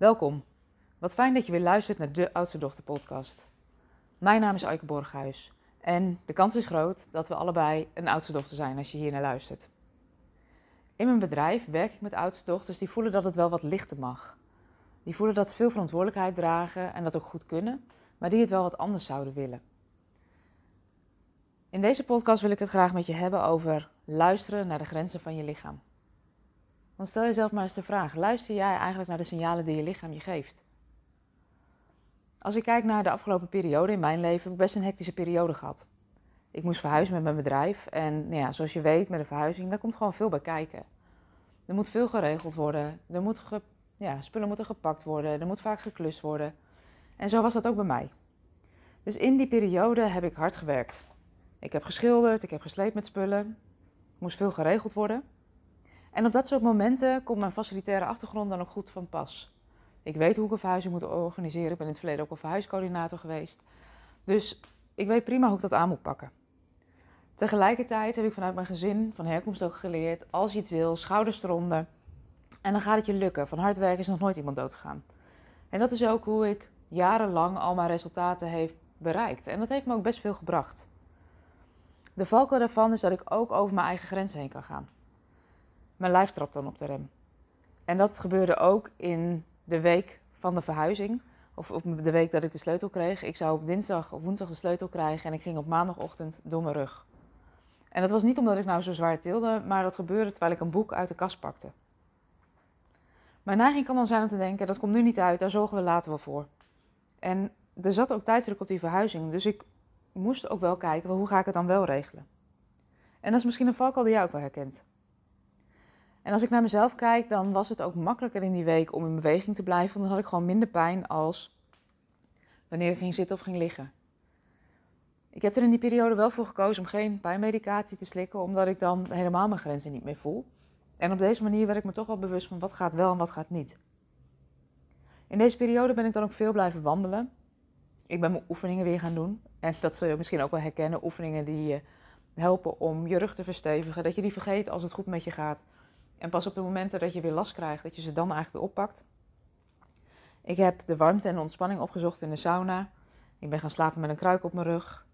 Welkom. Wat fijn dat je weer luistert naar de Oudste Dochter podcast. Mijn naam is Aike Borghuis en de kans is groot dat we allebei een oudste dochter zijn als je hier naar luistert. In mijn bedrijf werk ik met oudste dochters die voelen dat het wel wat lichter mag. Die voelen dat ze veel verantwoordelijkheid dragen en dat ook goed kunnen, maar die het wel wat anders zouden willen. In deze podcast wil ik het graag met je hebben over luisteren naar de grenzen van je lichaam. Want stel jezelf maar eens de vraag: luister jij eigenlijk naar de signalen die je lichaam je geeft? Als ik kijk naar de afgelopen periode in mijn leven, heb ik best een hectische periode gehad. Ik moest verhuizen met mijn bedrijf en nou ja, zoals je weet, met een verhuizing, daar komt gewoon veel bij kijken. Er moet veel geregeld worden, er moet ja, spullen moeten gepakt worden, er moet vaak geklust worden. En zo was dat ook bij mij. Dus in die periode heb ik hard gewerkt. Ik heb geschilderd, ik heb gesleept met spullen, er moest veel geregeld worden. En op dat soort momenten komt mijn facilitaire achtergrond dan ook goed van pas. Ik weet hoe ik een verhuizing moet organiseren. Ik ben in het verleden ook een verhuiscoördinator geweest. Dus ik weet prima hoe ik dat aan moet pakken. Tegelijkertijd heb ik vanuit mijn gezin van herkomst ook geleerd: als je het wil, schouders eronder. En dan gaat het je lukken. Van hard werken is nog nooit iemand doodgegaan. En dat is ook hoe ik jarenlang al mijn resultaten heeft bereikt. En dat heeft me ook best veel gebracht. De valkuil daarvan is dat ik ook over mijn eigen grenzen heen kan gaan. Mijn lijf trapt dan op de rem. En dat gebeurde ook in de week van de verhuizing. Of op de week dat ik de sleutel kreeg. Ik zou op dinsdag of woensdag de sleutel krijgen en ik ging op maandagochtend door mijn rug. En dat was niet omdat ik nou zo zwaar tilde, maar dat gebeurde terwijl ik een boek uit de kast pakte. Mijn neiging kan dan zijn om te denken, dat komt nu niet uit, daar zorgen we later wel voor. En er zat ook tijdsdruk op die verhuizing, dus ik moest ook wel kijken, hoe ga ik het dan wel regelen? En dat is misschien een valkuil die jij ook wel herkent. En als ik naar mezelf kijk, dan was het ook makkelijker in die week om in beweging te blijven. Want dan had ik gewoon minder pijn als wanneer ik ging zitten of ging liggen. Ik heb er in die periode wel voor gekozen om geen pijnmedicatie te slikken, omdat ik dan helemaal mijn grenzen niet meer voel. En op deze manier werd ik me toch wel bewust van wat gaat wel en wat gaat niet. In deze periode ben ik dan ook veel blijven wandelen. Ik ben mijn oefeningen weer gaan doen. En dat zul je misschien ook wel herkennen. Oefeningen die je helpen om je rug te verstevigen. Dat je die vergeet als het goed met je gaat. En pas op de momenten dat je weer last krijgt, dat je ze dan eigenlijk weer oppakt. Ik heb de warmte en ontspanning opgezocht in de sauna. Ik ben gaan slapen met een kruik op mijn rug.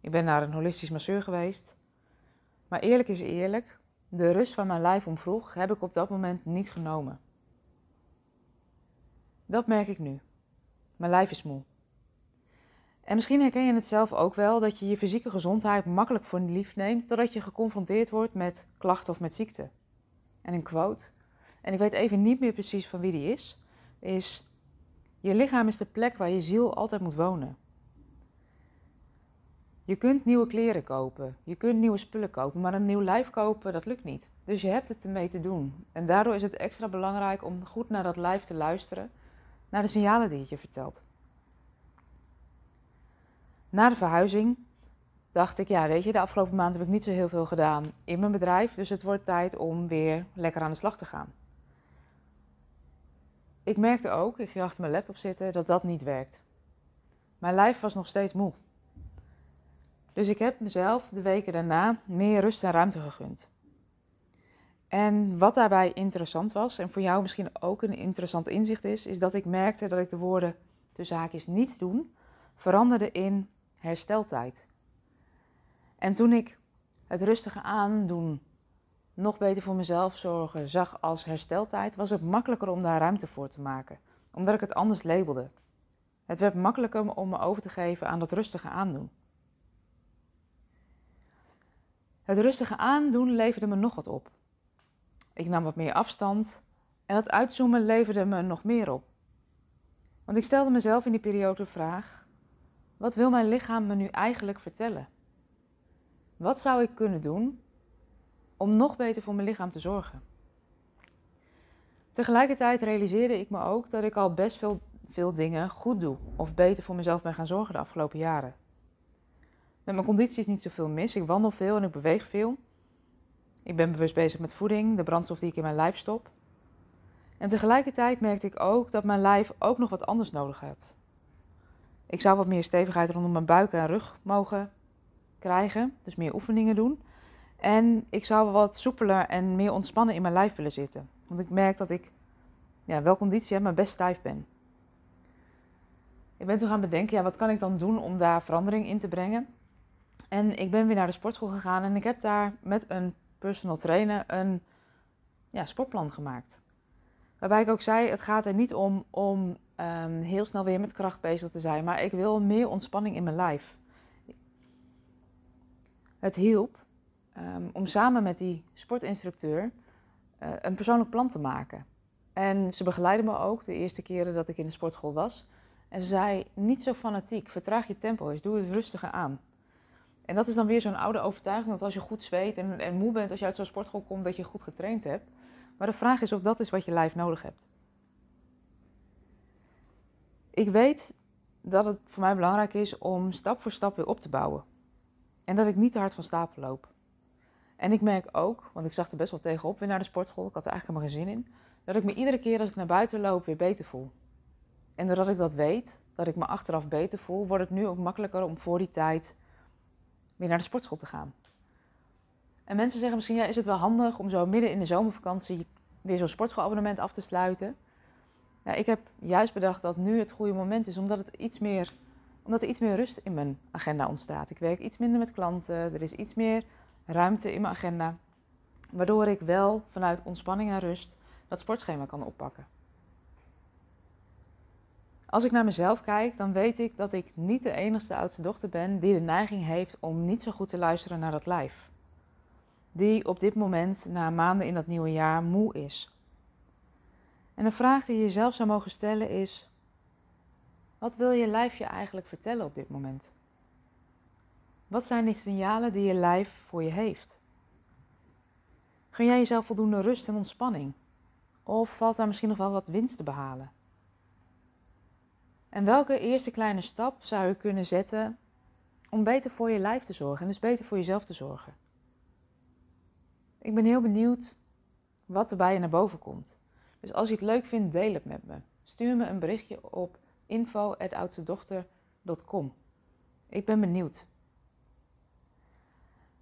Ik ben naar een holistisch masseur geweest. Maar eerlijk is eerlijk, de rust van mijn lijf om vroeg heb ik op dat moment niet genomen. Dat merk ik nu. Mijn lijf is moe. En misschien herken je het zelf ook wel dat je je fysieke gezondheid makkelijk voor lief neemt totdat je geconfronteerd wordt met klachten of met ziekte en een quote. En ik weet even niet meer precies van wie die is. Is: Je lichaam is de plek waar je ziel altijd moet wonen. Je kunt nieuwe kleren kopen, je kunt nieuwe spullen kopen, maar een nieuw lijf kopen, dat lukt niet. Dus je hebt het ermee te doen. En daardoor is het extra belangrijk om goed naar dat lijf te luisteren, naar de signalen die het je vertelt. Na de verhuizing dacht ik, ja, weet je, de afgelopen maand heb ik niet zo heel veel gedaan in mijn bedrijf. Dus het wordt tijd om weer lekker aan de slag te gaan. Ik merkte ook, ik ging achter mijn laptop zitten, dat dat niet werkt. Mijn lijf was nog steeds moe. Dus ik heb mezelf de weken daarna meer rust en ruimte gegund. En wat daarbij interessant was, en voor jou misschien ook een interessant inzicht is, is dat ik merkte dat ik de woorden tussen haakjes niets doen veranderde in hersteltijd. En toen ik het rustige aandoen, nog beter voor mezelf zorgen, zag als hersteltijd, was het makkelijker om daar ruimte voor te maken, omdat ik het anders labelde. Het werd makkelijker om me over te geven aan dat rustige aandoen. Het rustige aandoen leverde me nog wat op. Ik nam wat meer afstand en het uitzoomen leverde me nog meer op. Want ik stelde mezelf in die periode de vraag: wat wil mijn lichaam me nu eigenlijk vertellen? Wat zou ik kunnen doen om nog beter voor mijn lichaam te zorgen? Tegelijkertijd realiseerde ik me ook dat ik al best veel, veel dingen goed doe of beter voor mezelf ben gaan zorgen de afgelopen jaren. Met mijn conditie is niet zoveel mis. Ik wandel veel en ik beweeg veel. Ik ben bewust bezig met voeding, de brandstof die ik in mijn lijf stop. En tegelijkertijd merkte ik ook dat mijn lijf ook nog wat anders nodig had. Ik zou wat meer stevigheid rondom mijn buik en rug mogen krijgen, dus meer oefeningen doen. En ik zou wat soepeler en meer ontspannen in mijn lijf willen zitten. Want ik merk dat ik ja, wel conditie heb, maar best stijf ben. Ik ben toen gaan bedenken, ja, wat kan ik dan doen om daar verandering in te brengen? En ik ben weer naar de sportschool gegaan en ik heb daar met een personal trainer een ja, sportplan gemaakt. Waarbij ik ook zei, het gaat er niet om om um, heel snel weer met kracht bezig te zijn, maar ik wil meer ontspanning in mijn lijf. Het hielp um, om samen met die sportinstructeur uh, een persoonlijk plan te maken. En ze begeleidde me ook de eerste keren dat ik in de sportschool was. En ze zei, niet zo fanatiek, vertraag je tempo eens, doe het rustiger aan. En dat is dan weer zo'n oude overtuiging dat als je goed zweet en, en moe bent als je uit zo'n sportschool komt, dat je goed getraind hebt. Maar de vraag is of dat is wat je lijf nodig hebt. Ik weet dat het voor mij belangrijk is om stap voor stap weer op te bouwen. En dat ik niet te hard van stapel loop. En ik merk ook, want ik zag er best wel tegenop weer naar de sportschool, ik had er eigenlijk helemaal geen zin in, dat ik me iedere keer als ik naar buiten loop weer beter voel. En doordat ik dat weet, dat ik me achteraf beter voel, wordt het nu ook makkelijker om voor die tijd weer naar de sportschool te gaan. En mensen zeggen misschien, ja, is het wel handig om zo midden in de zomervakantie weer zo'n sportschoolabonnement af te sluiten? Ja, ik heb juist bedacht dat nu het goede moment is, omdat, het iets meer, omdat er iets meer rust in mijn agenda ontstaat. Ik werk iets minder met klanten, er is iets meer ruimte in mijn agenda, waardoor ik wel vanuit ontspanning en rust dat sportschema kan oppakken. Als ik naar mezelf kijk, dan weet ik dat ik niet de enigste oudste dochter ben die de neiging heeft om niet zo goed te luisteren naar dat lijf. Die op dit moment, na maanden in dat nieuwe jaar, moe is. En een vraag die je jezelf zou mogen stellen is: wat wil je lijf je eigenlijk vertellen op dit moment? Wat zijn die signalen die je lijf voor je heeft? Gun jij jezelf voldoende rust en ontspanning? Of valt daar misschien nog wel wat winst te behalen? En welke eerste kleine stap zou je kunnen zetten om beter voor je lijf te zorgen en dus beter voor jezelf te zorgen? Ik ben heel benieuwd wat er bij je naar boven komt. Dus als je het leuk vindt, deel het met me. Stuur me een berichtje op info.oudstedochter.com. Ik ben benieuwd.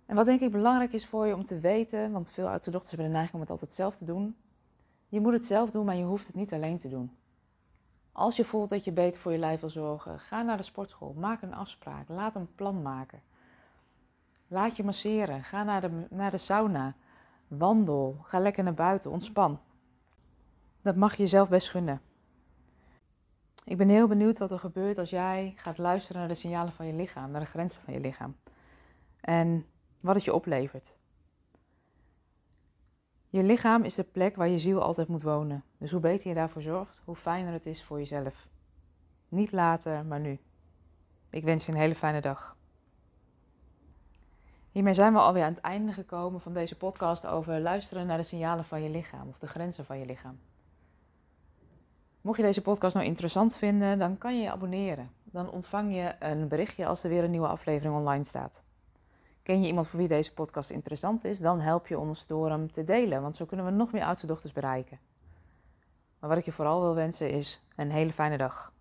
En wat denk ik belangrijk is voor je om te weten, want veel oudste dochters hebben de neiging om het altijd zelf te doen. Je moet het zelf doen, maar je hoeft het niet alleen te doen. Als je voelt dat je beter voor je lijf wil zorgen, ga naar de sportschool, maak een afspraak, laat een plan maken. Laat je masseren, ga naar de, naar de sauna, wandel, ga lekker naar buiten, ontspan. Dat mag je jezelf best gunnen. Ik ben heel benieuwd wat er gebeurt als jij gaat luisteren naar de signalen van je lichaam, naar de grenzen van je lichaam. En wat het je oplevert. Je lichaam is de plek waar je ziel altijd moet wonen. Dus hoe beter je daarvoor zorgt, hoe fijner het is voor jezelf. Niet later, maar nu. Ik wens je een hele fijne dag. Hiermee zijn we alweer aan het einde gekomen van deze podcast over luisteren naar de signalen van je lichaam of de grenzen van je lichaam. Mocht je deze podcast nou interessant vinden, dan kan je je abonneren. Dan ontvang je een berichtje als er weer een nieuwe aflevering online staat. Ken je iemand voor wie deze podcast interessant is, dan help je ons door hem te delen, want zo kunnen we nog meer oudste dochters bereiken. Maar wat ik je vooral wil wensen is een hele fijne dag.